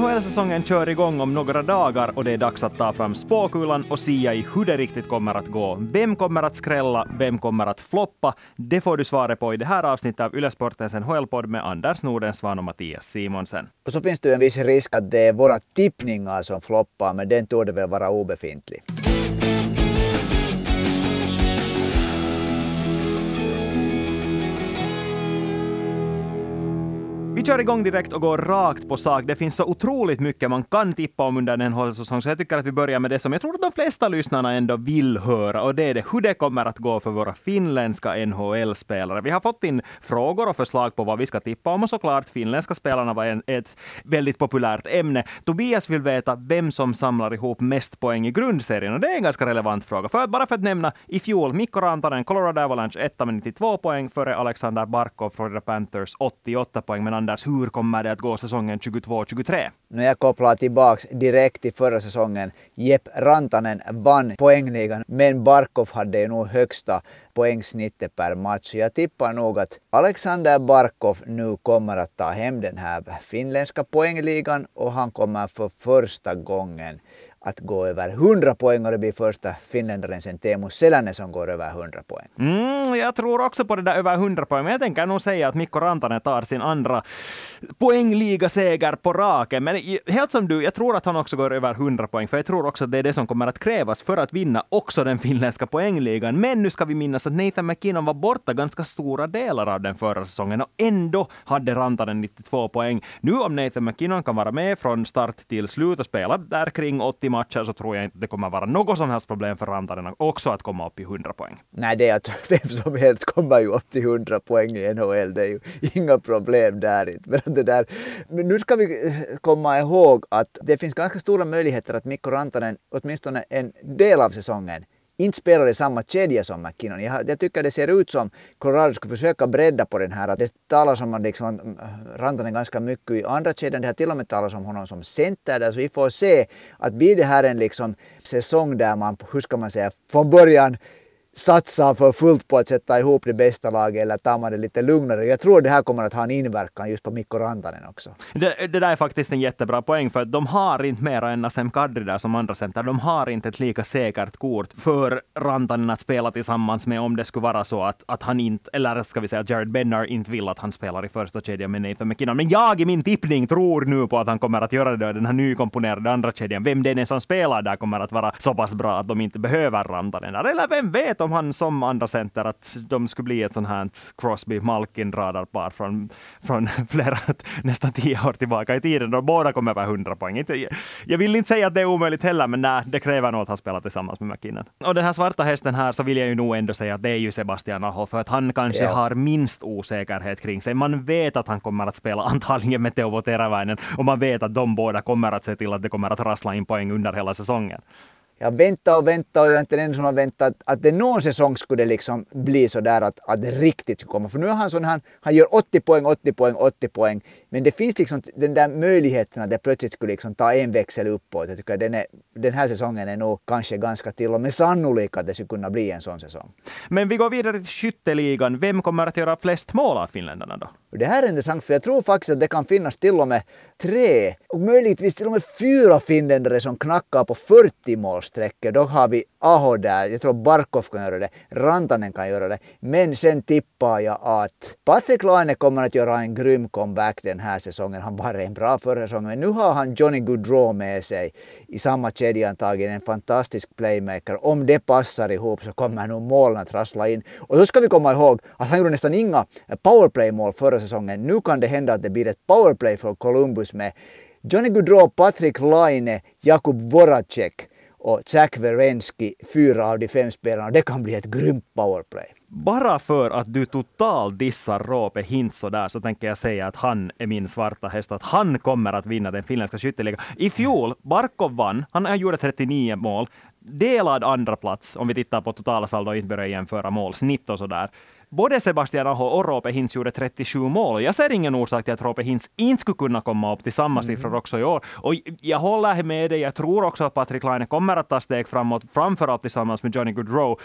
NHL-säsongen kör igång om några dagar och det är dags att ta fram spåkulan och sia i hur det riktigt kommer att gå. Vem kommer att skrälla? Vem kommer att floppa? Det får du svaret på i det här avsnittet av Yle Sportens NHL-podd med Anders Nordensvan och Mattias Simonsen. Och så finns det en viss risk att det är våra tippningar som floppar, men den torde väl vara obefintlig. Vi kör igång direkt och går rakt på sak. Det finns så otroligt mycket man kan tippa om under en NHL-säsong, så jag tycker att vi börjar med det som jag tror att de flesta lyssnarna ändå vill höra, och det är det hur det kommer att gå för våra finländska NHL-spelare. Vi har fått in frågor och förslag på vad vi ska tippa om, och såklart finländska spelarna var en, ett väldigt populärt ämne. Tobias vill veta vem som samlar ihop mest poäng i grundserien, och det är en ganska relevant fråga. För att, bara för att nämna, i fjol, Mikko Rantanen, Colorado Avalanche, 1 med 92 poäng, före Alexander Barkov, Florida Panthers, 88 poäng. Men Anders, hur kommer det att gå säsongen 22-23? När jag kopplar tillbaks direkt till förra säsongen, Jepp Rantanen vann poängligan, men Barkov hade ju nog högsta poängsnittet per match. Jag tippar nog att Alexander Barkov nu kommer att ta hem den här finländska poängligan och han kommer för första gången att gå över 100 poäng och det blir första finländaren sen Teemu Selänen som går över 100 poäng. Mm, jag tror också på det där över 100 poäng, men jag tänker nog säga att Mikko Rantanen tar sin andra poängligaseger på raken. Men helt som du, jag tror att han också går över 100 poäng, för jag tror också att det är det som kommer att krävas för att vinna också den finländska poängligan. Men nu ska vi minnas att Nathan McKinnon var borta ganska stora delar av den förra säsongen och ändå hade Rantanen 92 poäng. Nu om Nathan McKinnon kan vara med från start till slut och spela där kring 80 matcher så tror jag inte det kommer vara något som helst problem för Rantanen också att komma upp i 100 poäng. Nej, det är att vem som helst kommer ju upp till 100 poäng i NHL. Det är ju inga problem där inte. Men, det där, men nu ska vi eh, komma ihåg att det finns ganska stora möjligheter att Mikko Rantanen åtminstone en del av säsongen inte spelar i samma kedja som McKinnon. Jag, jag, tycker det ser ut som Colorado skulle försöka bredda på den här. Det talas om att liksom, äh, Rantanen ganska mycket i andra kedjan. Det har till och med talats om honom som center där. Så vi får se att blir det här en liksom säsong där man, hur ska man säga, från början satsar för fullt på att sätta ihop det bästa laget eller tar man det lite lugnare. Jag tror det här kommer att ha en inverkan just på Mikko Rantanen också. Det, det där är faktiskt en jättebra poäng, för att de har inte mera än Nassim Kadri där som andra center. De har inte ett lika säkert kort för Rantanen att spela tillsammans med om det skulle vara så att, att han inte, eller ska vi säga att Jared Bennar inte vill att han spelar i första kedjan med Nathan McKinnon. Men jag i min tippning tror nu på att han kommer att göra det, den här nykomponerade andra kedjan. Vem det är som spelar där kommer att vara så pass bra att de inte behöver Rantanen där. Eller vem vet om han som andra center att de skulle bli ett sånt här Crosby-Malkin-radarpar från, från flera, nästan tio år tillbaka i tiden, då båda kom över 100 poäng. Jag vill inte säga att det är omöjligt heller, men nej, det kräver nog att han spelar tillsammans med McKinnon. Och den här svarta hästen här, så vill jag ju nog ändå säga att det är ju Sebastian Aho, för att han kanske ja. har minst osäkerhet kring sig. Man vet att han kommer att spela antagligen med Teuvo Teräväinen, och man vet att de båda kommer att se till att det kommer att rassla in poäng under hela säsongen jag väntar och väntar och jag är inte den enda som har väntat att det någon säsong skulle liksom bli så där att, att det riktigt skulle komma. För nu är han sån han, han gör 80 poäng, 80 poäng, 80 poäng. Men det finns liksom den där möjligheten att det plötsligt skulle liksom ta en växel uppåt. Jag tycker den, är, den här säsongen är nog kanske ganska till och med sannolik att det skulle kunna bli en sån säsong. Men vi går vidare till skytteligan. Vem kommer att göra flest mål av finländarna då? Det här är intressant för jag tror faktiskt att det kan finnas till och med tre och möjligtvis till och med fyra finländare som knackar på 40 målsträckor. Då har vi Aho där, jag tror Barkov kan göra det, Rantanen kan göra det. Men sen tippar jag att Patrik Laine kommer att göra en grym comeback den här säsongen. Han var en bra förra säsongen, men nu har han Johnny Goodrow med sig i samma kedja antagligen. En fantastisk playmaker. Om det passar ihop så kommer nog målen att rassla in. Och så ska vi komma ihåg att han gjorde nästan inga powerplay-mål förra säsongen. Nu kan det hända att det blir ett powerplay för Columbus med Johnny Gaudreau, Patrik Laine, Jakub Voracek och Zach Werenski, fyra av de fem spelarna. Det kan bli ett grymt powerplay. Bara för att du total dissar Roope Hintz sådär så tänker jag säga att han är min svarta häst att han kommer att vinna den finländska skytteligan. I fjol, Barkov vann. Han gjorde 39 mål. Delad andra plats om vi tittar på totala saldo och inte börjar jämföra målsnitt och sådär både Sebastian Aho och Roope Hintz gjorde 37 mål. Jag ser ingen orsak till att Roope Hintz inte skulle kunna komma upp till samma mm. siffror också i år. Och jag håller med dig. Jag tror också att Patrik Laine kommer att ta steg framåt, framförallt tillsammans med Johnny Goodrow.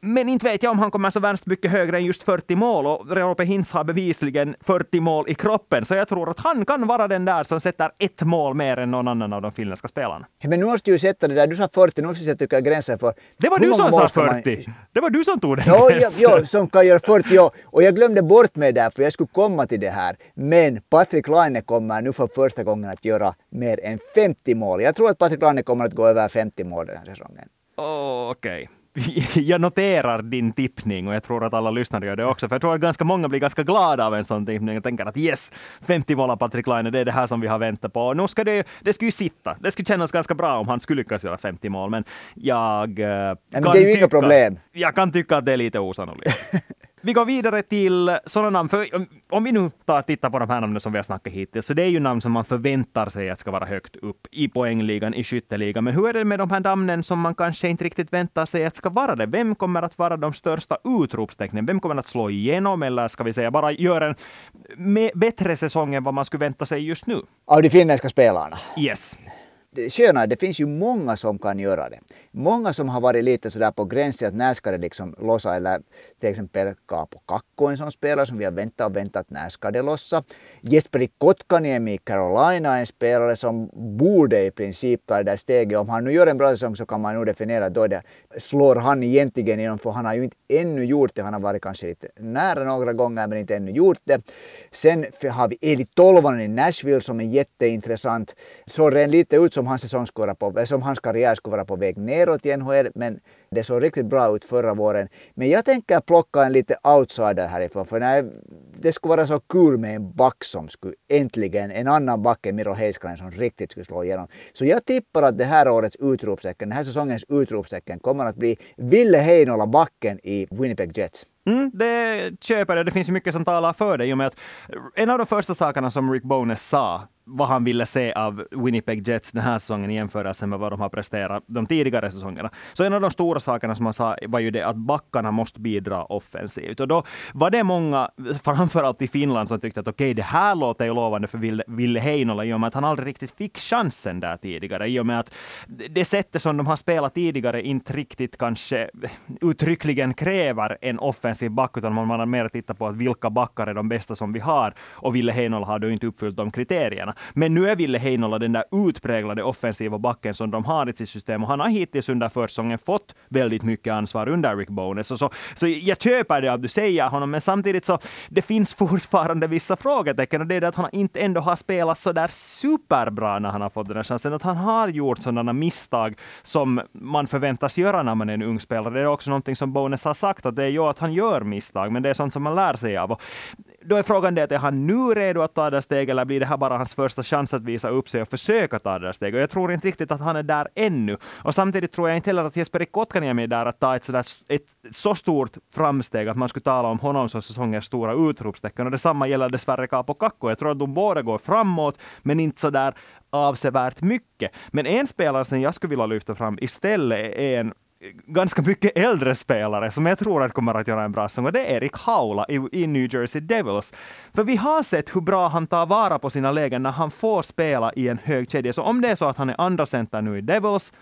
Men inte vet jag om han kommer så värst mycket högre än just 40 mål och Roope Hintz har bevisligen 40 mål i kroppen. Så jag tror att han kan vara den där som sätter ett mål mer än någon annan av de finländska spelarna. Men nu måste du ju sätta det där, du sa 40, nu måste du sätta gränsen för... Det var du som sa 40! Man... Det var du som tog den ja, ja, som kan göra 40, ja. Och jag glömde bort mig där för jag skulle komma till det här. Men Patrik Laine kommer nu för första gången att göra mer än 50 mål. Jag tror att Patrik Laine kommer att gå över 50 mål den här säsongen. Oh, Okej. Okay. jag noterar din tippning och jag tror att alla lyssnare gör det också. För jag tror att ganska många blir ganska glada av en sån tippning och tänker att yes, 50 mål av Patrik Laine, det är det här som vi har väntat på. Och nu ska det, det skulle ju sitta. Det skulle kännas ganska bra om han skulle lyckas göra 50 mål, men jag... Eh, men det är ju inga problem. Jag kan tycka att det är lite osannolikt. Vi går vidare till sådana namn. För om vi nu tar tittar på de här namnen som vi har snackat hittills, så det är ju namn som man förväntar sig att ska vara högt upp i poängligan, i skytteligan. Men hur är det med de här namnen som man kanske inte riktigt väntar sig att ska vara det? Vem kommer att vara de största utropstecknen? Vem kommer att slå igenom eller ska vi säga bara göra en bättre säsong än vad man skulle vänta sig just nu? Av de finländska spelarna? Yes skönare, det finns ju många som kan göra det. Många som har varit lite sådär på gränsen att när ska det liksom lossa eller till exempel Kaapo Kakko en sån spelare som vi har väntat och väntat när ska det lossa. Jesperi Kotkaniemi i Carolina en spelare som borde i princip ta det där steget. Om han nu gör en bra säsong så kan man nog definiera att då det slår han egentligen igenom för han har ju inte ännu gjort det. Han har varit kanske lite nära några gånger men inte ännu gjort det. Sen har vi Eli Tolvanen i Nashville som är jätteintressant. Såg lite ut som hans säsong skulle på, som hans karriär skulle vara på väg neråt i NHL, men det såg riktigt bra ut förra våren. Men jag tänker plocka en lite outsider härifrån, för när det skulle vara så kul med en back som skulle äntligen, en annan back än Miro Heiskanen som riktigt skulle slå igenom. Så jag tippar att det här årets utropstecken, den här säsongens utropstecken kommer att bli Ville Heinola, backen i Winnipeg Jets. Mm, det köper jag. Det finns ju mycket som talar för det i och med att en av de första sakerna som Rick Bowness sa vad han ville se av Winnipeg Jets den här säsongen i jämförelse med vad de har presterat de tidigare säsongerna. Så en av de stora sakerna som han sa var ju det att backarna måste bidra offensivt. Och då var det många, framförallt i Finland, som tyckte att okej, okay, det här låter ju lovande för Ville, Ville Heinola i och med att han aldrig riktigt fick chansen där tidigare. I och med att det sättet som de har spelat tidigare inte riktigt kanske uttryckligen kräver en offensiv back, utan man har mer tittat på att vilka backar är de bästa som vi har. Och Ville Heinola har då inte uppfyllt de kriterierna. Men nu är Ville Heinola den där utpräglade offensiva backen som de har i sitt system och han har hittills under försäsongen fått väldigt mycket ansvar under Rick Bones. Så, så, så jag köper det att du säger honom, men samtidigt så det finns fortfarande vissa frågetecken och det är det att han inte ändå har spelat så där superbra när han har fått den här chansen. Att han har gjort sådana misstag som man förväntas göra när man är en ung spelare. Det är också någonting som Bones har sagt, att det är ju att han gör misstag, men det är sånt som man lär sig av. Och då är frågan det att är han nu redo att ta det steget eller blir det här bara hans första chans att visa upp sig och försöka ta det där steget? Och jag tror inte riktigt att han är där ännu. Och samtidigt tror jag inte heller att Jesper Kotkaniemi är där att ta ett, sådär, ett så stort framsteg att man skulle tala om honom som säsongens stora utropstecken. Och detsamma gäller dessvärre Kapo Kakko. Jag tror att de båda går framåt, men inte så där avsevärt mycket. Men en spelare som jag skulle vilja lyfta fram istället är en ganska mycket äldre spelare som jag tror att kommer att göra en bra säsong och det är Erik Haula i, i, New Jersey Devils. För vi har sett hur bra han tar vara på sina lägen när han får spela i en hög kedja. Så om det är så att han är andra center nu i Devils,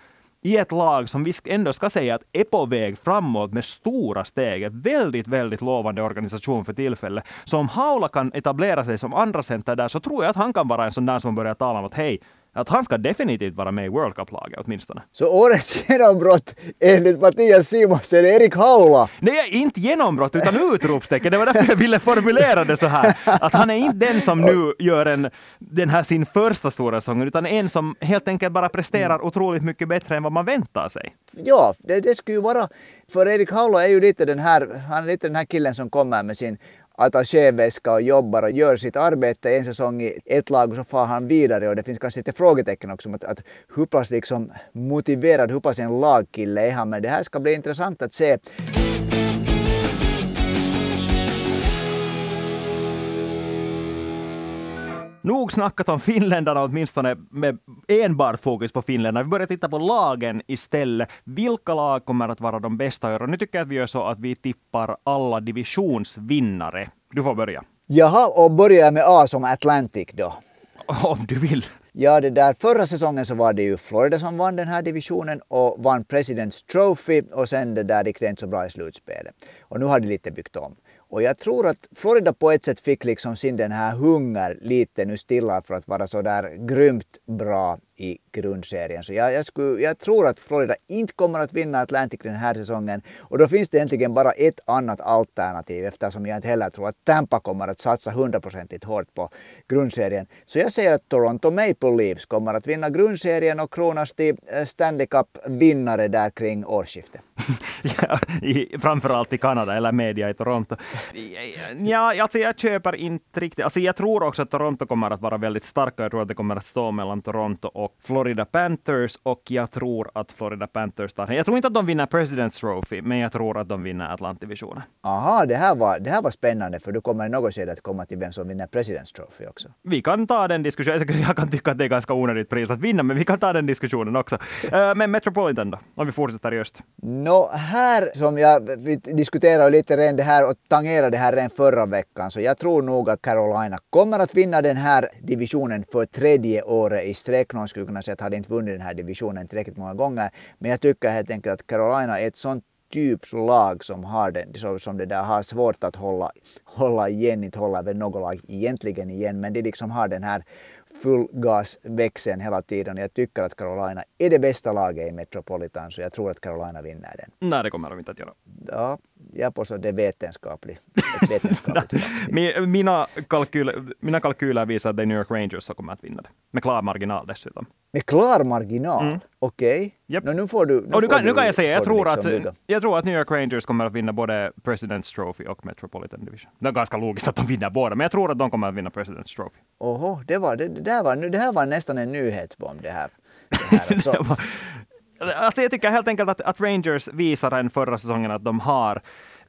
i ett lag som vi ändå ska säga att är på väg framåt med stora steg. Ett väldigt, väldigt lovande organisation för tillfället. Så om Haula kan etablera sig som andra center där så tror jag att han kan vara en sån där som börjar tala om att hej, att han ska definitivt vara med i World Cup-laget åtminstone. Så årets genombrott enligt Mattias Simonsen är Erik Haula? Nej, inte genombrott utan utropstecken. Det var därför jag ville formulera det så här. Att han är inte den som nu gör en, den här sin första stora sång, utan en som helt enkelt bara presterar mm. otroligt mycket bättre än vad man väntar sig. Ja, det, det skulle ju vara... För Erik Haula är ju lite den här, han är lite den här killen som kommer med sin attachéväska och jobbar och gör sitt arbete. En säsong i ett lag och så far han vidare. Och det finns kanske lite frågetecken också att, att hur pass liksom motiverad, hur pass en lagkille är han. Men det här ska bli intressant att se. Nog snackat om finländarna, åtminstone med enbart fokus på finländarna. Vi börjar titta på lagen istället. Vilka lag kommer att vara de bästa i år? Nu tycker jag att vi gör så att vi tippar alla divisionsvinnare. Du får börja. Jaha, och börjar med A som Atlantic då? Om du vill. Ja, det där förra säsongen så var det ju Florida som vann den här divisionen och vann Presidents Trophy och sen det där gick det inte så bra i slutspelet. Och nu har de lite byggt om. Och jag tror att Florida på ett sätt fick liksom sin den här hunger lite nu stilla för att vara så där grymt bra i grundserien. Så jag, jag, skulle, jag tror att Florida inte kommer att vinna Atlantic den här säsongen. Och då finns det egentligen bara ett annat alternativ eftersom jag inte heller tror att Tampa kommer att satsa hundraprocentigt hårt på grundserien. Så jag säger att Toronto Maple Leafs kommer att vinna grundserien och kronas till eh, Stanley Cup-vinnare där kring årsskiftet. ja, i, framförallt i Kanada eller media i Toronto. Ja, alltså jag köper inte riktigt. Alltså jag tror också att Toronto kommer att vara väldigt starka. Jag tror att det kommer att stå mellan Toronto och Florida Panthers och jag tror att Florida Panthers tar Jag tror inte att de vinner President's Trophy, men jag tror att de vinner Atlantdivisionen. Aha, det här, var, det här var spännande, för du kommer i något skede att komma till vem som vinner President's Trophy också. Vi kan ta den diskussionen. Jag kan tycka att det är ganska onödigt pris att vinna, men vi kan ta den diskussionen också. Eh, men Metropolitan då, om vi fortsätter i öst? Nå, här som jag, vi diskuterade lite redan det här och tangerade det här redan förra veckan, så jag tror nog att Carolina kommer att vinna den här divisionen för tredje året i sträck. Skulle kunna säga att hade inte vunnit den här divisionen tillräckligt många gånger. Men jag tycker helt enkelt att Carolina är ett sånt typs lag som har det, som det där har svårt att hålla, hålla igen, inte håller väl något lag egentligen igen, men de liksom har den här fullgasväxeln hela tiden. Jag tycker att Carolina är det bästa laget i Metropolitan, så jag tror att Carolina vinner den. Nej, det kommer de inte att göra. Ja, jag påstår det är vetenskapligt. mina, kalkyler, mina kalkyler visar att det är New York Rangers som kommer att vinna det. Med klar marginal dessutom. Med klar marginal? Mm. Okej. Okay. Yep. No, nu får du, nu, nu, kan, nu kan jag säga, jag tror, liksom att, jag tror att New York Rangers kommer att vinna både President's Trophy och Metropolitan Division. Det är ganska logiskt att de vinner båda, men jag tror att de kommer att vinna President's Trophy. Oho, det, var, det, det, här, var, det här var nästan en nyhetsbomb det här. Det här alltså. jag tycker helt enkelt att, att Rangers visar en förra säsongen att de har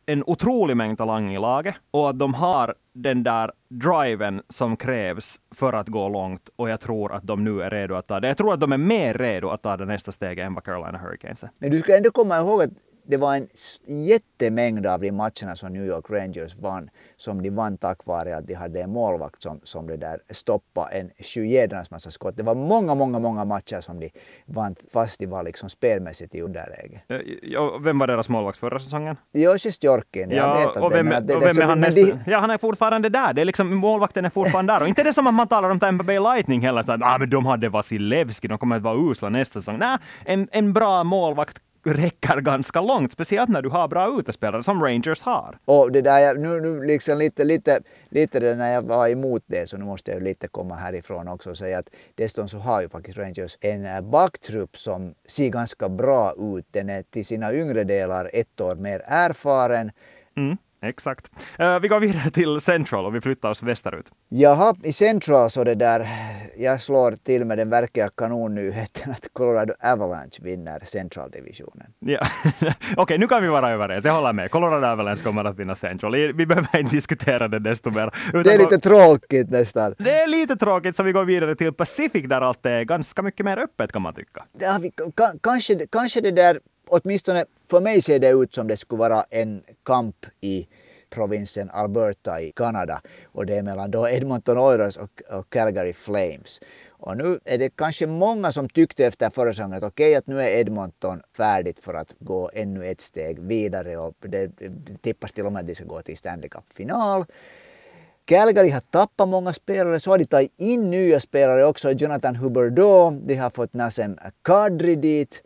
en otrolig mängd talang i laget och att de har den där driven som krävs för att gå långt och jag tror att de nu är redo att ta det. Jag tror att de är mer redo att ta det nästa steget än vad Carolina Hurricanes är. Men du ska ändå komma ihåg att det var en jättemängd av de matcherna som New York Rangers vann som de vann tack vare att de hade en målvakt som, som det där stoppade en sjujädrans massa skott. Det var många, många, många matcher som de vann fast de var liksom spelmässigt i underläge. Ja, vem var deras målvakt förra säsongen? Joshi Stjorkin. Ja, och vem, det, och vem är han nästa? De... Ja, han är fortfarande där. Det är liksom, målvakten är fortfarande där. Och inte det som att man talar om Tampa Bay Lightning heller, så att ah, men de hade Vasilevski, de kommer att vara usla nästa säsong. Nej, en, en bra målvakt räcker ganska långt, speciellt när du har bra utespelare som Rangers har. Och det där, nu, nu liksom lite, lite, lite det när jag var emot det, så nu måste jag lite komma härifrån också och säga att dessutom så har ju faktiskt Rangers en eh, backtrupp som ser ganska bra ut. Den är till sina yngre delar ett år mer erfaren. Mm. Exakt. Uh, vi går vidare till Central och vi flyttar oss västerut. Jaha, i Central så det där, jag slår till med den verkliga kanonnyheten att Colorado Avalanche vinner Central-divisionen. Ja. Okej, okay, nu kan vi vara överens. Jag håller med. Colorado Avalanche kommer att vinna Central. Vi behöver inte diskutera det desto mer. det är lite tråkigt nästan. Det är lite tråkigt, så vi går vidare till Pacific där allt är ganska mycket mer öppet kan man tycka. Ja, vi, kanske, kanske det där åtminstone för mig ser det ut som det skulle vara en kamp i provinsen Alberta i Kanada och det är mellan då Edmonton Oilers och, och Calgary Flames. Och nu är det kanske många som tyckte efter förra säsongen att okej okay, att nu är Edmonton färdigt för att gå ännu ett steg vidare och det, det tippas till och med att de ska gå till Stanley Cup-final. Calgary har tappat många spelare, så har de tagit in nya spelare också. Jonathan Huberdeau, de har fått Nasem Kadri dit.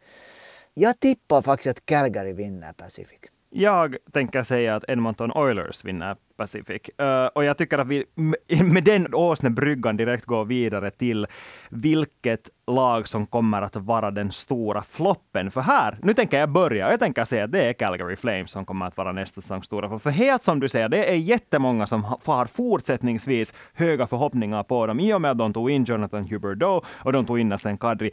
Jag tippar faktiskt att Calgary vinner Pacific. Jag tänker säga att Edmonton Oilers vinner Pacific. Uh, eh, och jag tycker att vi med den åsnebryggan direkt går vidare till vilket lag som kommer att vara den stora floppen. För här, nu tänker jag börja, och jag tänker säga att det är Calgary Flames som kommer att vara nästa säsongs stora flopp. För helt som du säger, det är jättemånga som har fortsättningsvis höga förhoppningar på dem i och med att de tog in Jonathan Huberdeau och de tog in Nassim Kadri.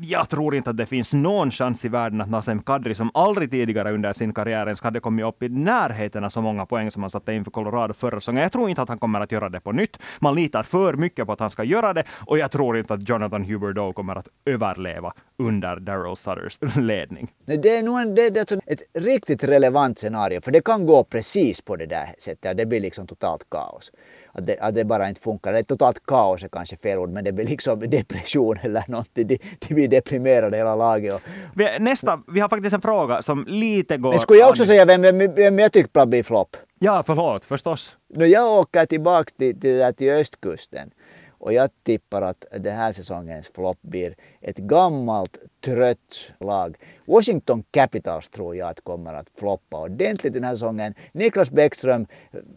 Jag tror inte att det finns någon chans i världen att Nassim Kadri, som aldrig tidigare under sin karriär ens hade kommit upp i närheten av så många poäng som han satte in för Colorado förra säsongen. Jag tror inte att han kommer att göra det på nytt. Man litar för mycket på att han ska göra det och jag tror inte att Jonathan Huberdeau kommer att överleva under Daryl Sutters ledning. Det är nog en, det är alltså ett riktigt relevant scenario, för det kan gå precis på det där sättet. Det blir liksom totalt kaos. Att det, att det bara inte funkar. Det är totalt kaos är kanske fel ord, men det blir liksom depression eller någonting. De, de blir deprimerade hela laget. Och, Vi, nästa, vi har faktiskt en fråga som lite går... men skulle jag också säga vem, vem, vem jag tycker blir flopp? Ja, förlåt, förstås. No, jag åker tillbaka till, till, där till östkusten och jag tippar att den här säsongens flopp blir ett gammalt trött lag. Washington Capitals tror jag att kommer att floppa ordentligt den här säsongen. Niklas Bäckström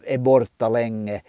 är borta länge.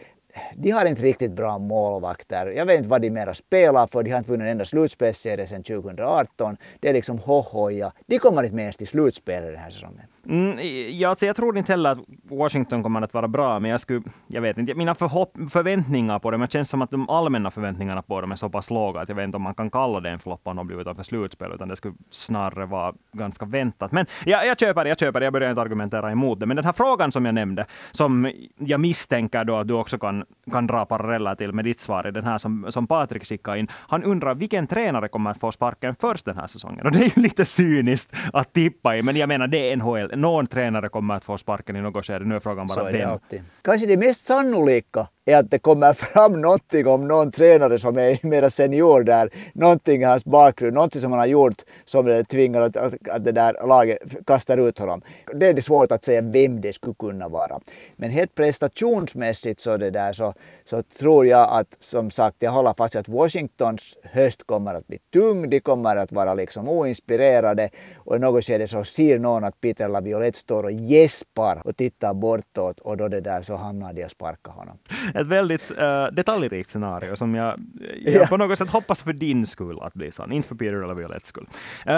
De har inte riktigt bra målvakter. Jag vet inte vad de mera spelar för. De har inte vunnit en enda slutspelsserie sedan 2018. Det är liksom hohoja. De kommer inte med ens till slutspelet den här säsongen. Mm, ja, alltså jag tror inte heller att Washington kommer att vara bra, men jag skulle, jag vet inte, mina förhopp, förväntningar på dem, det känns som att de allmänna förväntningarna på dem är så pass låga att jag vet inte om man kan kalla det en flopp om de blir utanför slutspel, utan det skulle snarare vara ganska väntat. Men ja, jag köper det, jag köper det. jag börjar inte argumentera emot det. Men den här frågan som jag nämnde, som jag misstänker då att du också kan, kan dra paralleller till med ditt svar, den här som, som Patrik skickade in. Han undrar vilken tränare kommer att få sparken först den här säsongen? Och det är ju lite cyniskt att tippa i, men jag menar det är NHL någon tränare kommer att få sparken i något skede. Nu är frågan bara vem. Kanske det mest sannolika är att det kommer fram någonting om någon tränare som är mera senior där. Någonting i hans bakgrund, någonting som han har gjort som tvingar att, att, att det där laget kastar ut honom. Det är det svårt att säga vem det skulle kunna vara. Men helt prestationsmässigt så, det där, så, så tror jag att, som sagt, jag håller fast att Washingtons höst kommer att bli tung. De kommer att vara liksom oinspirerade och i något skede så ser någon att Peter Laviolette står och gäspar och tittar bortåt och då det där så hamnar de och sparkar honom ett väldigt uh, detaljrikt scenario som jag, jag ja. på något sätt hoppas för din skull att bli sann, inte för Peter eller Violettes skull. Uh,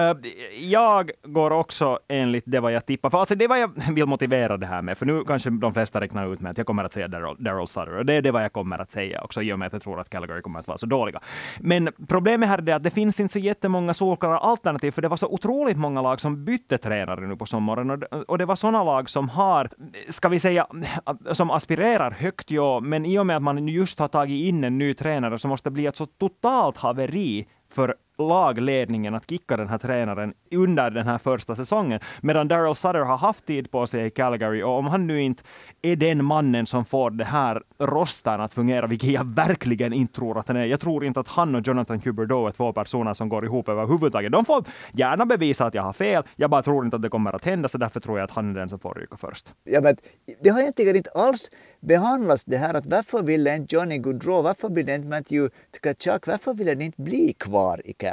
jag går också enligt det vad jag tippar, för alltså det vad jag vill motivera det här med, för nu kanske de flesta räknar ut med att jag kommer att säga Daryl Sutter, och det är det vad jag kommer att säga också, i och med att jag tror att Calgary kommer att vara så dåliga. Men problemet här är att det finns inte så jättemånga solklara alternativ, för det var så otroligt många lag som bytte tränare nu på sommaren, och det, och det var sådana lag som har, ska vi säga, som aspirerar högt, ja, men i och med att man just har tagit in en ny tränare så måste det bli ett så totalt haveri för lagledningen att kicka den här tränaren under den här första säsongen. Medan Daryl Sutter har haft tid på sig i Calgary och om han nu inte är den mannen som får det här rosten att fungera, vilket jag verkligen inte tror att han är. Jag tror inte att han och Jonathan Huberdeau är två personer som går ihop överhuvudtaget. De får gärna bevisa att jag har fel. Jag bara tror inte att det kommer att hända, så därför tror jag att han är den som får ryka först. Ja, men det har egentligen inte alls behandlats det här att varför ville inte Johnny Gaudreau, varför ville inte Matthew Tkachuk, varför ville det inte bli kvar i Calgary?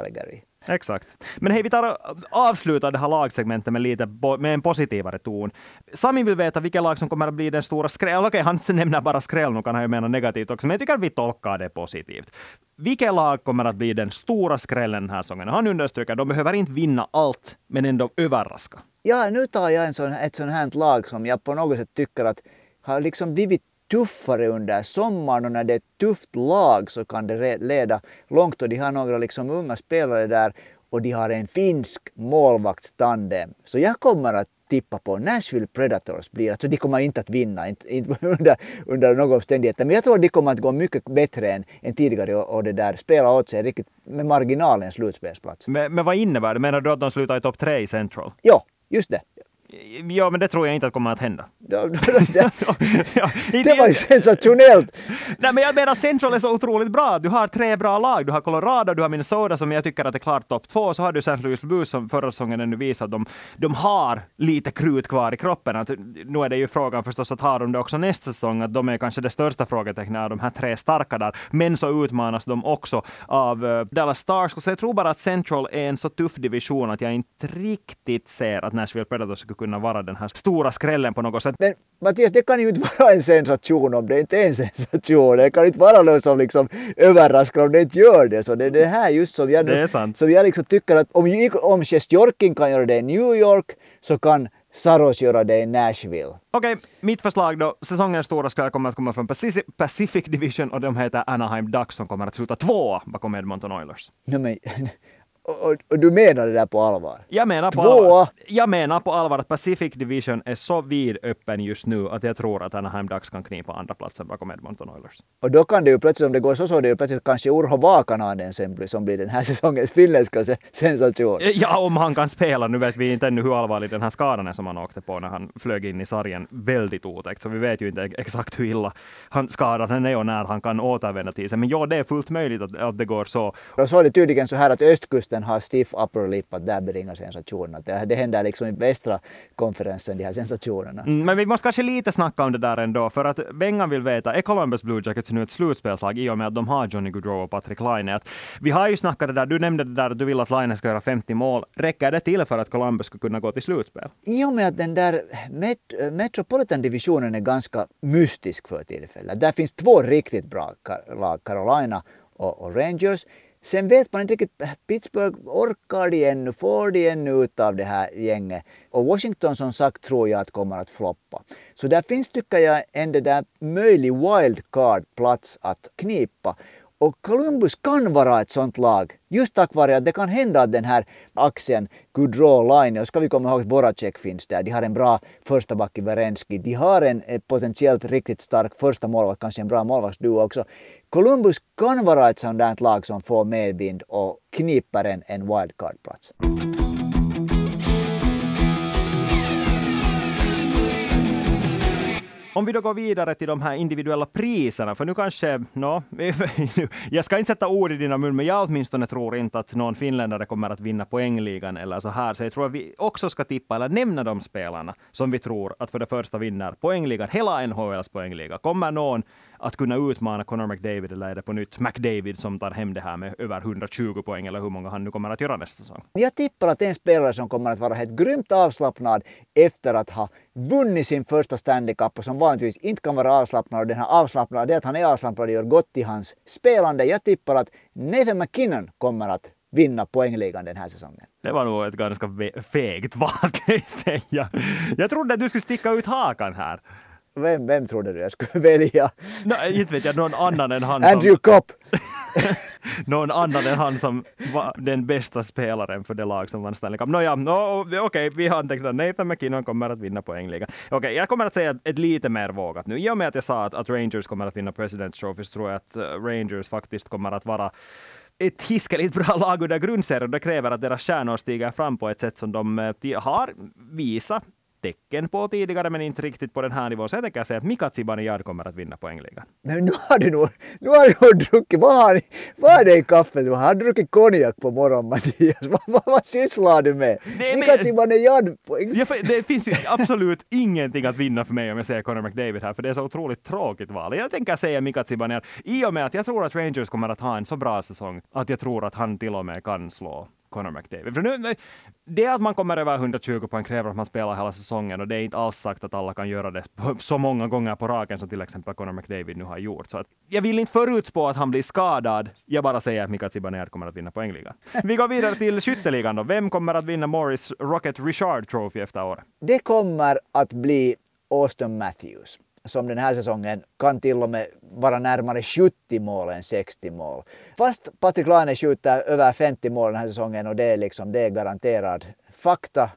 Exakt. Men hej, vi tar avslutar det här lagsegmentet med, lite, med en positivare ton. Sami vill veta vilka lag som kommer att bli den stora skräll. Okej, han nämner bara skräll, nu kan han ju mena negativt också, men jag tycker att vi tolkar det positivt. Vilka lag kommer att bli den stora skrällen den här säsongen? Han understryker att de behöver inte vinna allt, men ändå överraska. Ja, nu tar jag en sån, ett sånt här lag som jag på något sätt tycker att har liksom blivit tuffare under sommaren och när det är ett tufft lag så kan det leda långt och de har några liksom unga spelare där och de har en finsk målvaktstandem. Så jag kommer att tippa på Nashville Predators blir, alltså de kommer inte att vinna inte, inte under, under några omständigheter, men jag tror att de kommer att gå mycket bättre än, än tidigare och, och det där spela åt sig riktigt med marginalen slutspelsplats. Men, men vad innebär det? Menar du att de slutar i topp tre i Central? Ja, just det. Ja, men det tror jag inte att kommer att hända. det var ju sensationellt! Nej, men jag menar Central är så otroligt bra. Du har tre bra lag. Du har Colorado, du har Minnesota som jag tycker att är klart topp två. Så har du St. Louis Blues som förra säsongen ännu visade att de, de har lite krut kvar i kroppen. Alltså, nu är det ju frågan förstås att har de det också nästa säsong, att de är kanske det största frågetecknet av de här tre starka där. Men så utmanas de också av uh, Dallas Stars. Så jag tror bara att Central är en så tuff division att jag inte riktigt ser att Nashville Predators skulle kunna vara den här stora skrällen på något sätt. Men Mattias, det kan ju inte vara en sensation om det inte är en sensation. Det kan inte vara någon som liksom överraskar om det inte gör det. Så det är det här just som jag, det är sant. som jag liksom tycker att om, om Sjestjorkin kan göra det i New York så kan Saros göra det i Nashville. Okej, okay, mitt förslag då. Säsongens stora skräll kommer att komma från Pacific, Pacific Division och de heter Anaheim Ducks som kommer att sluta tvåa bakom Edmonton Oilers. No, men, Och, och, du menar det där på allvar? Jag menar på, allvar, jag menar på allvar att Pacific Division är så vidöppen just nu att jag tror att Anaheim Ducks kan knipa andra platsen bakom Edmonton Oilers. Och då kan det ju plötsligt, om det går så, så är det ju plötsligt kanske Urho Vaakanainen som blir den här säsongens finländska sensation. Ja, om han kan spela. Nu vet vi inte ännu hur allvarlig den här skadan är som han åkte på när han flög in i sargen. Väldigt otäckt, så vi vet ju inte exakt hur illa han skadad är och när han kan återvända till sig. Men ja, det är fullt möjligt att, att det går så. Och så är det tydligen så här att östkusten har stiff upper lip, att där bringar sensationerna. Det, det händer liksom i västra konferensen, de här sensationerna. Mm, men vi måste kanske lite snacka om det där ändå, för att Bengan vill veta, är Columbus Blue Jackets nu ett slutspelslag i och med att de har Johnny Gaudreau och Patrick Laine? vi har ju snackat det där, du nämnde det där att du vill att Laine ska göra 50 mål. Räcker det till för att Columbus ska kunna gå till slutspel? I och med att den där Met Metropolitan-divisionen är ganska mystisk för tillfället. Där finns två riktigt bra lag, Carolina och, och Rangers. Sen vet man inte riktigt, Pittsburgh orkar de ännu, får de ännu ut av det här gänget? Och Washington som sagt tror jag att kommer att floppa. Så där finns tycker jag en där möjlig wildcard-plats att knipa. Och Columbus kan vara ett sånt lag, just tack vare att det kan hända att den här axeln Gaudreau-Line, och ska vi komma ihåg att Voracek finns där, de har en bra första back i Werenski, de har en eh, potentiellt riktigt stark första målvakt, kanske en bra målvaktsduo också. Columbus kan vara ett sånt där lag som får medvind och kniper en, en wildcard-plats. Om vi då går vidare till de här individuella priserna, för nu kanske, no, jag ska inte sätta ord i dina mun, men jag åtminstone tror inte att någon finländare kommer att vinna poängligan eller så här. Så jag tror att vi också ska tippa eller nämna de spelarna som vi tror att för det första vinner poängligan, hela NHLs poängliga. Kommer någon att kunna utmana Connor McDavid eller är det på nytt McDavid som tar hem det här med över 120 poäng eller hur många han nu kommer att göra nästa säsong? Jag tippar att en spelare som kommer att vara helt grymt avslappnad efter att ha vunnit sin första Stanley Cup och som vanligtvis inte kan vara avslappnad. Och den här avslappnad, det att han är avslappnad gör gott i hans spelande. Jag tippar att Nathan McKinnon kommer att vinna poängligan den här säsongen. Det var nog ett ganska fegt val, kan jag säga. Jag trodde att du skulle sticka ut hakan här. Vem, vem trodde du jag skulle välja? No, inte vet jag, någon annan än han Andrew som... Kopp! någon annan än han som var den bästa spelaren för det lag som vann Stanley Cup. Nåja, no, okej, okay, vi har antecknat Nathan McKinnon kommer att vinna poängligan. Okej, okay, jag kommer att säga ett lite mer vågat nu. I och med att jag sa att, att Rangers kommer att vinna President's Trophy så tror jag att uh, Rangers faktiskt kommer att vara ett hiskeligt bra lag under grundserien. Det kräver att deras stjärnor stiger fram på ett sätt som de uh, har visat tecken på tidigare, men inte riktigt på den här nivån. Så jag tänker säga att Mika Zibanejad kommer att vinna poängligan. Men nu har du nog, nu har du nog druckit, vad har, vad är det i kaffet? Du har druckit konjak på morgonen Mattias. Vad, vad, vad sysslar du med? Nej, Mika Zibanejad. Ja, det finns ju absolut ingenting att vinna för mig om jag säger Conor McDavid här, för det är så otroligt tråkigt val. Jag tänker säga Mika Zibanejad i och med att jag tror att Rangers kommer att ha en så bra säsong att jag tror att han till och med kan slå Connor McDavid. För nu, det att man kommer över 120 poäng kräver att man spelar hela säsongen och det är inte alls sagt att alla kan göra det så många gånger på raken som till exempel Connor McDavid nu har gjort. Så att, jag vill inte förutspå att han blir skadad. Jag bara säger att Mika Zibanejad kommer att vinna poängligan. Vi går vidare till skytteligan då. Vem kommer att vinna Morris Rocket Richard Trophy efter året? Det kommer att bli Austin Matthews som den här säsongen kan till och med vara närmare 70 mål än 60 mål. Fast Patrik Laine skjuter över 50 mål den här säsongen och det är, liksom, det är garanterad fakta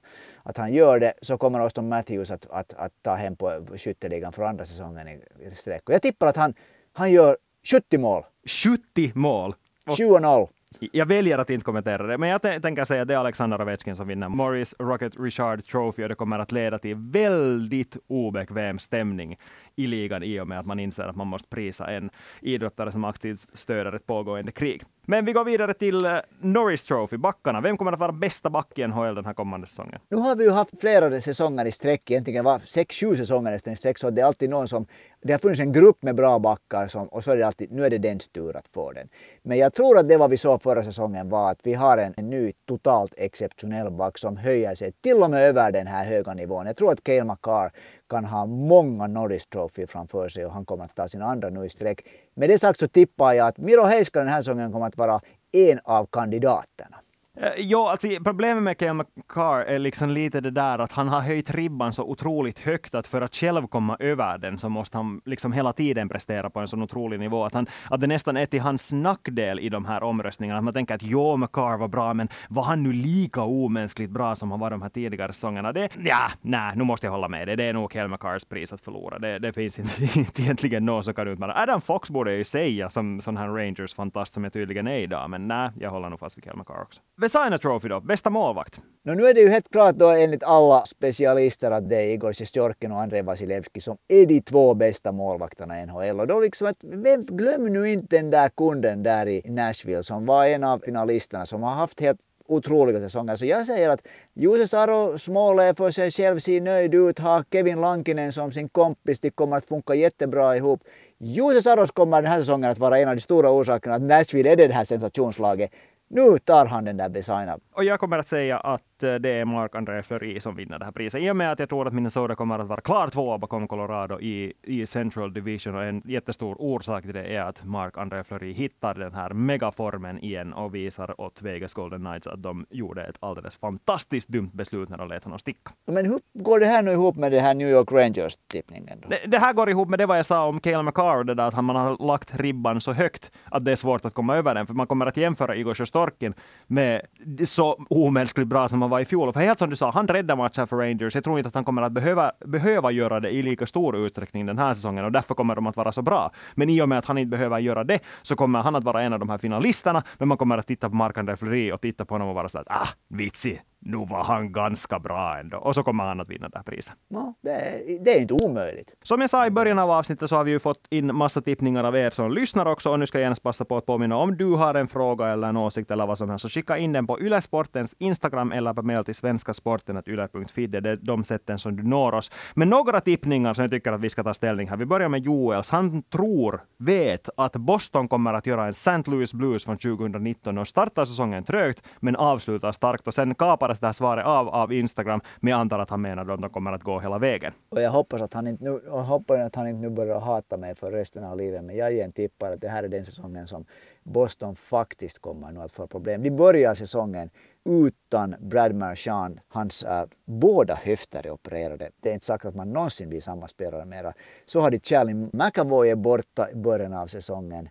att han gör det så kommer Auston Matthews att, att, att ta hem på skytteligan för andra säsongen i sträck. Och jag tippar att han, han gör 70 mål. 70 mål? 20-0. Jag väljer att inte kommentera det, men jag tänker säga att det är Alexander Ovechkin som vinner Morris Rocket Richard Trophy och det kommer att leda till väldigt obekväm stämning i ligan i och med att man inser att man måste prisa en idrottare som aktivt stöder ett pågående krig. Men vi går vidare till eh, Norris Trophy, backarna. Vem kommer att vara bästa back i NHL den här kommande säsongen? Nu har vi ju haft flera säsonger i sträck, egentligen var sex, sju säsonger nästan i sträck, så det är alltid någon som... Det har funnits en grupp med bra backar som, och så är det alltid, nu är det dens tur att få den. Men jag tror att det vad vi såg förra säsongen var att vi har en, en ny totalt exceptionell back som höjer sig till och med över den här höga nivån. Jag tror att Cale McCarr kan ha många Norris Trophy framför sig och han kommer att ta sin andra nu i sträck. Med det sagt så tippar jag att Miro Heiskanen den här säsongen kommer att vara en av kandidaterna. Eh, ja, Jo, alltså problemet med Cale McCarr är liksom lite det där att han har höjt ribban så otroligt högt att för att själv komma över den så måste han liksom hela tiden prestera på en sån otrolig nivå att, han, att det nästan är till hans nackdel i de här omröstningarna. Att man tänker att jo, McCarr var bra, men var han nu lika omänskligt bra som han var de här tidigare säsongerna? Det, ja, nej, nu måste jag hålla med dig. Det är nog Cale McCarrs pris att förlora. Det, det finns inte, inte egentligen någon som kan utmana. Adam Fox borde jag ju säga som sån här Rangers-fantast som jag tydligen är idag, men nej, jag håller nog fast vid Cale McCarr också. Vesina Trophy då, bästa målvakt. No, nu är det ju helt klart då enligt alla specialister att det är Igor Sjestjorkin och Andrei Vasilevski som är de två bästa målvakterna i NHL. Och då liksom att, vem, glöm nu inte den där kunden där i Nashville som var en av finalisterna som har haft helt otroliga säsonger. Så jag säger att Jose Saro mål är för sig själv, ser nöjd ut, har Kevin Lankinen som sin kompis, det kommer att funka jättebra ihop. Jose Saros kommer den här säsongen att vara en av de stora orsakerna att Nashville är det här sensationslaget. Nu tar han den där designen. Och jag kommer att säga att det är Marc-André Fleury som vinner det här priset. I och med att jag tror att Minnesota kommer att vara klar tvåa bakom Colorado i, i Central Division. Och en jättestor orsak till det är att Marc-André Fleury hittar den här megaformen igen och visar åt Vegas Golden Knights att de gjorde ett alldeles fantastiskt dumt beslut när de lät honom sticka. Men hur går det här nu ihop med det här New York Rangers-tippningen? Det, det här går ihop med det vad jag sa om Cale McCarr, det där att han- man har lagt ribban så högt att det är svårt att komma över den. För man kommer att jämföra Igor Sjostorkin med så omänskligt bra som han var i fjol. För helt som du sa, han räddar matcher för Rangers. Jag tror inte att han kommer att behöva, behöva göra det i lika stor utsträckning den här säsongen och därför kommer de att vara så bra. Men i och med att han inte behöver göra det så kommer han att vara en av de här finalisterna. Men man kommer att titta på Marc-André Fleury och titta på honom och vara så att ah, vitsig, nu var han ganska bra ändå. Och så kommer han att vinna det här priset. No, det, är, det är inte omöjligt. Som jag sa i början av avsnittet så har vi ju fått in massa tippningar av er som lyssnar också. Och nu ska jag genast passa på att påminna om du har en fråga eller en åsikt eller vad som helst så skicka in den på Ylesportens Instagram eller på mail till svenskasporten.yle.fi. Det är de sätten som du når oss. Men några tippningar som jag tycker att vi ska ta ställning här. Vi börjar med Joels. Han tror, vet att Boston kommer att göra en St. Louis Blues från 2019 och startar säsongen trögt men avslutar starkt. Och sen kapades det här svaret av av Instagram. Men jag antar att han menar då att de kommer att gå hela vägen. Och jag hoppas att han inte nu, jag hoppas att han inte nu börjar hata mig för resten av livet. Men jag igen tippar att det här är den säsongen som Boston faktiskt kommer nu att få problem. De börjar säsongen utan Brad Marchand. Hans äh, båda höfter är opererade. Det är inte sagt att man någonsin blir samma spelare mera. Så har de Charlie McAvoy är borta i början av säsongen.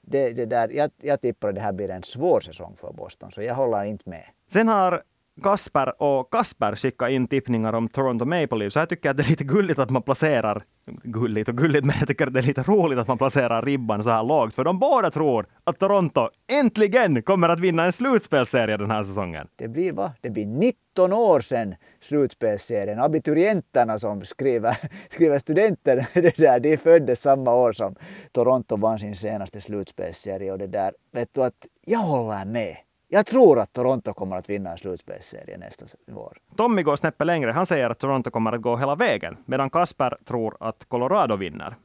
Det, det där, jag, jag tippar att det här blir en svår säsong för Boston, så jag håller inte med. Sen har Kasper och Kasper skickat in tippningar om Toronto Maple Leafs. Så jag tycker att det är lite gulligt att man placerar, gulligt och gulligt, men jag tycker att det är lite roligt att man placerar ribban så här lågt. För de båda tror att Toronto äntligen kommer att vinna en slutspelsserie den här säsongen. Det blir va? Det blir 19 år sedan slutspelsserien. Abiturienterna som skriver, skriver studenter, det där, de föddes samma år som Toronto vann sin senaste slutspelsserie. Och det där, vet du att jag håller med. Jag tror att Toronto kommer att vinna en slutspelsserie nästa vår. Tommy går snäppet längre. Han säger att Toronto kommer att gå hela vägen, medan Kasper tror att Colorado vinner.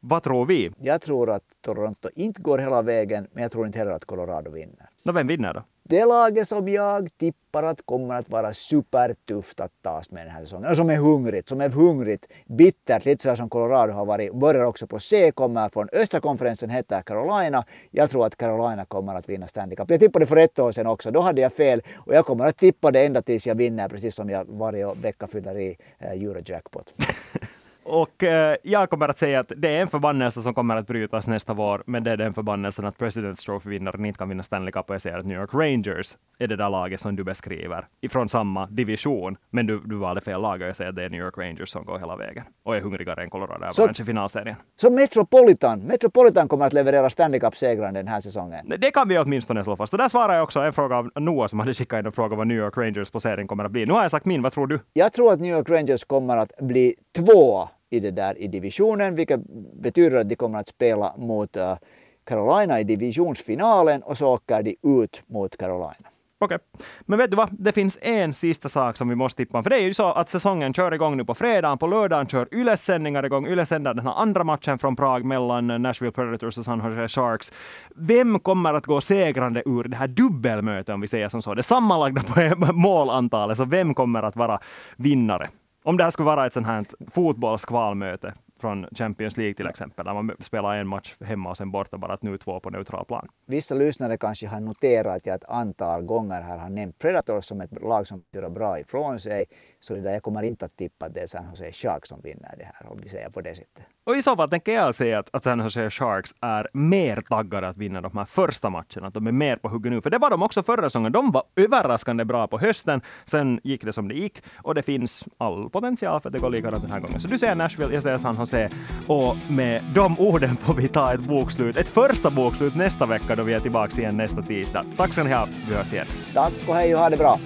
Vad tror vi? Jag tror att Toronto inte går hela vägen, men jag tror inte heller att Colorado vinner. Nå, vem vinner då? Det laget som jag tippar att kommer att vara supertufft att tas med den här säsongen. Och som är hungrigt, som är hungrigt, bittert, lite sådär som Colorado har varit. Börjar också på C, kommer från östra konferensen, heter Carolina. Jag tror att Carolina kommer att vinna Stanley Cup. Jag tippade för ett år sedan också, då hade jag fel. Och jag kommer att tippa det ända tills jag vinner, precis som jag varje vecka fyller i eh, Eurojackpot. Och eh, jag kommer att säga att det är en förbannelse som kommer att brytas nästa vår, men det är den förbannelsen att President's Trophy-vinnaren inte kan vinna Stanley Cup. Och jag säger att New York Rangers är det där laget som du beskriver, ifrån samma division. Men du, du valde fel lag och jag säger att det är New York Rangers som går hela vägen och är hungrigare än Colorado Avalanche i finalserien. Så Metropolitan, Metropolitan kommer att leverera Stanley Cup-segraren den här säsongen. Det kan vi åtminstone slå fast. Och där svarar jag också en fråga av Noah som hade skickat in en fråga vad New York Rangers placering kommer att bli. Nu har jag sagt min, vad tror du? Jag tror att New York Rangers kommer att bli tvåa i det där i divisionen, vilket betyder att de kommer att spela mot uh, Carolina i divisionsfinalen och så åker de ut mot Carolina. Okej. Men vet du vad? Det finns en sista sak som vi måste tippa om. För det är ju så att säsongen kör igång nu på fredagen. På lördagen kör Yles sändningar igång. Yle sänder den här andra matchen från Prag mellan Nashville Predators och San Jose Sharks. Vem kommer att gå segrande ur det här dubbelmötet, om vi säger som så? Det sammanlagda på målantalet. Så vem kommer att vara vinnare? Om det här skulle vara ett sånt här fotbollskvalmöte från Champions League till exempel, där man spelar en match hemma och sen borta bara att nu två på neutral plan. Vissa lyssnare kanske har noterat att jag ett antal gånger här har nämnt Predators som ett lag som gör bra ifrån sig. Så det där, jag kommer inte att tippa att det är San Jose Sharks som vinner det här, om vi säger på det sättet. Och i så fall tänker jag säga att, att San Jose Sharks är mer taggade att vinna de här första matcherna, att de är mer på hugget nu. För det var de också förra säsongen. De var överraskande bra på hösten. Sen gick det som det gick och det finns all potential för att det går likadant den här gången. Så du säger Nashville, jag säger San Jose. Och med de orden får vi ta ett bokslut, ett första bokslut nästa vecka då vi är tillbaka igen nästa tisdag. Tack ska ni ha, vi hörs igen. Tack och hej och ha det bra.